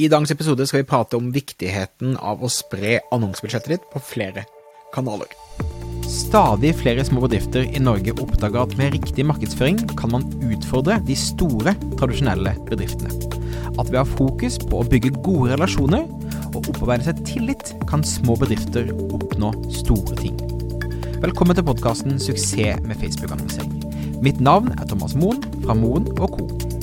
I dagens episode skal vi prate om viktigheten av å spre annonsebudsjettet ditt på flere kanaler. Stadig flere små bedrifter i Norge oppdager at med riktig markedsføring kan man utfordre de store, tradisjonelle bedriftene. At ved å ha fokus på å bygge gode relasjoner og opparbeide seg tillit, kan små bedrifter oppnå store ting. Velkommen til podkasten 'Suksess med Facebook-annonsering'. Mitt navn er Thomas Moen fra Moen Co.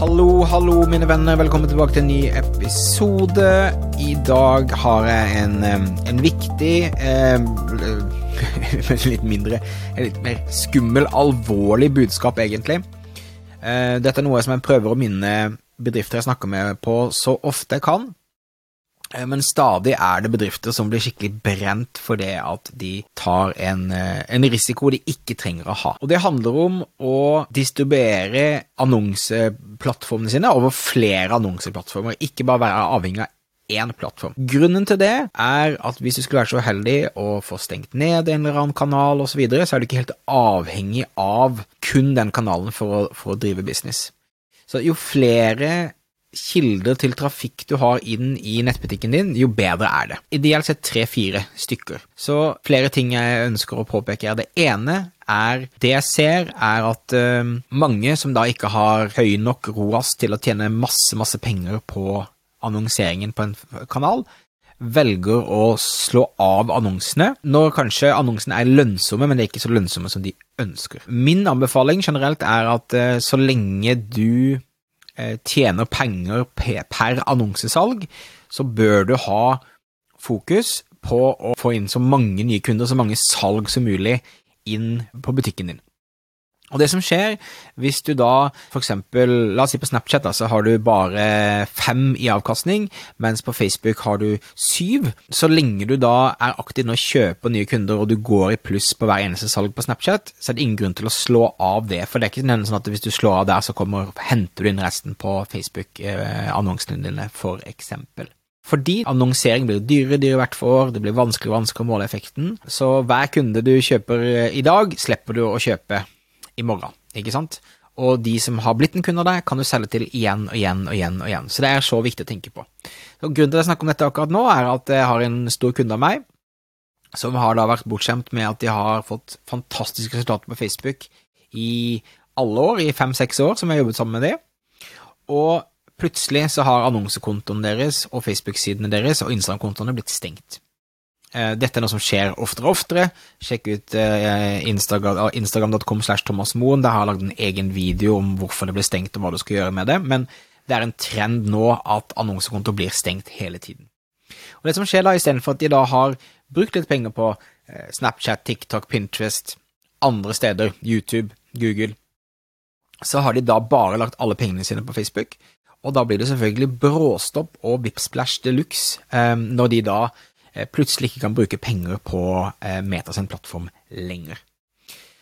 Hallo, hallo, mine venner. Velkommen tilbake til en ny episode. I dag har jeg en, en viktig eh, Litt mindre Litt mer skummel, alvorlig budskap, egentlig. Eh, dette er noe som jeg prøver å minne bedrifter jeg snakker med på så ofte jeg kan. Eh, men stadig er det bedrifter som blir skikkelig brent for det at de tar en, eh, en, risiko de ikke trenger å ha. Og Det handler om å distribuere annonseplattformene sine over flere annonseplattformer, ikke bare være avhengig av én plattform. Grunnen til det er at hvis du skulle være så uheldig å få stengt ned en eller annen kanal osv., så, videre, så er du ikke helt avhengig av kun den kanalen for å, for å drive business. Så jo flere kilder til trafikk du har inn i nettbutikken din, jo bedre er det. Ideelt sett tre-fire stykker. Så flere ting jeg ønsker å påpeke er det ene er det jeg ser, er at uh, mange som da ikke har høy nok ROAS til å tjene masse, masse penger på annonseringen på en kanal, velger å slå av annonsene når kanskje annonsene er lønnsomme, men det er ikke så lønnsomme som de ønsker. Min anbefaling generelt er at uh, så lenge du Eh, tjener penger per annonsesalg, så bør du ha fokus på å få inn så mange nye kunder, så mange salg som mulig inn på butikken din. Og det som skjer, hvis du da eksempel, la oss si på Snapchat, da, så har du bare fem i avkastning, mens på Facebook har du syv. Så lenge du da er aktiv nå og kjøper nye kunder, og du går i pluss på hver eneste salg på Snapchat, så er det ingen grunn til å slå av det. For det er ikke sånn at hvis du slår av der, så kommer, henter du inn resten på Facebook-annonsene dine, for eksempel. Fordi annonsering blir dyrere dyrere hvert år, det blir vanskeligere og vanskeligere å måle effekten. Så hver kunde du kjøper i dag, slipper du å kjøpe i morgen, ikke sant? Og de som har blitt en kunde av deg, kan du selge til igjen og igjen og igjen. og igjen. Så det er så viktig å tenke på. Så grunnen til at jeg snakker om dette akkurat nå, er at jeg har en stor kunde av meg som har da vært bortskjemt med at de har fått fantastiske resultater på Facebook i alle år, i fem-seks år som jeg har jobbet sammen med dem. Og plutselig så har annonsekontoen deres og Facebook-sidene deres og Instagram-kontoene blitt stengt. Eh, dette er noe som skjer oftere og oftere. Sjekk ut eh, Instagram.com Instagram slash thomasmoen. Der har jeg lagd en egen video om hvorfor det blir stengt og hva du skal gjøre med det. Men det er en trend nå at annonsekonto blir stengt hele tiden. Og det som skjer da, istedenfor at de da har brukt litt penger på eh, Snapchat, TikTok, Pinterest, andre steder, YouTube, Google, så har de da bare lagt alle pengene sine på Facebook. Og da blir det selvfølgelig bråstopp og Vipsplash de luxe når de da plutselig ikke kan bruke penger på eh, Meta sin plattform lenger.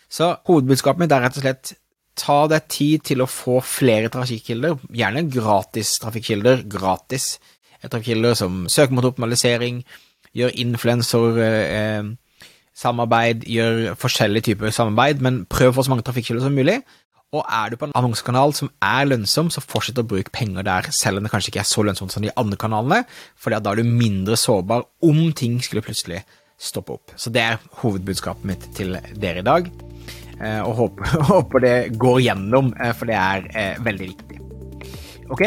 Så hovedbudskapet mitt er rett og slett ta deg tid til å få flere trafikkilder, gjerne gratis trafikkilder, gratis trafikkilder som søkemotoroptimalisering, gjør influensersamarbeid, eh, samarbeid, gjør forskjellige typer samarbeid, men prøv å få så mange trafikkilder som mulig, og er du på en annonsekanal som er lønnsom, så fortsett å bruke penger der, selv om det kanskje ikke er så lønnsomt som de andre kanalene, for da er du mindre sårbar om ting skulle plutselig stoppe opp. Så det er hovedbudskapet mitt til dere i dag, eh, og håper, håper det går gjennom, eh, for det er eh, veldig viktig. Ok,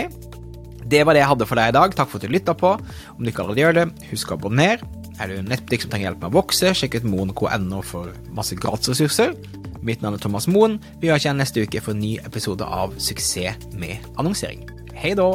det var det jeg hadde for deg i dag. Takk for at du lytta på. Om du ikke allerede gjør det, husk å abonnere. Er du en nettbutikk som trenger hjelp med å vokse, sjekk ut moen.no for masse gratisressurser. Mitt navn er Thomas Moen. Vi høres igjen neste uke for en ny episode av Suksess med annonsering. Hei da!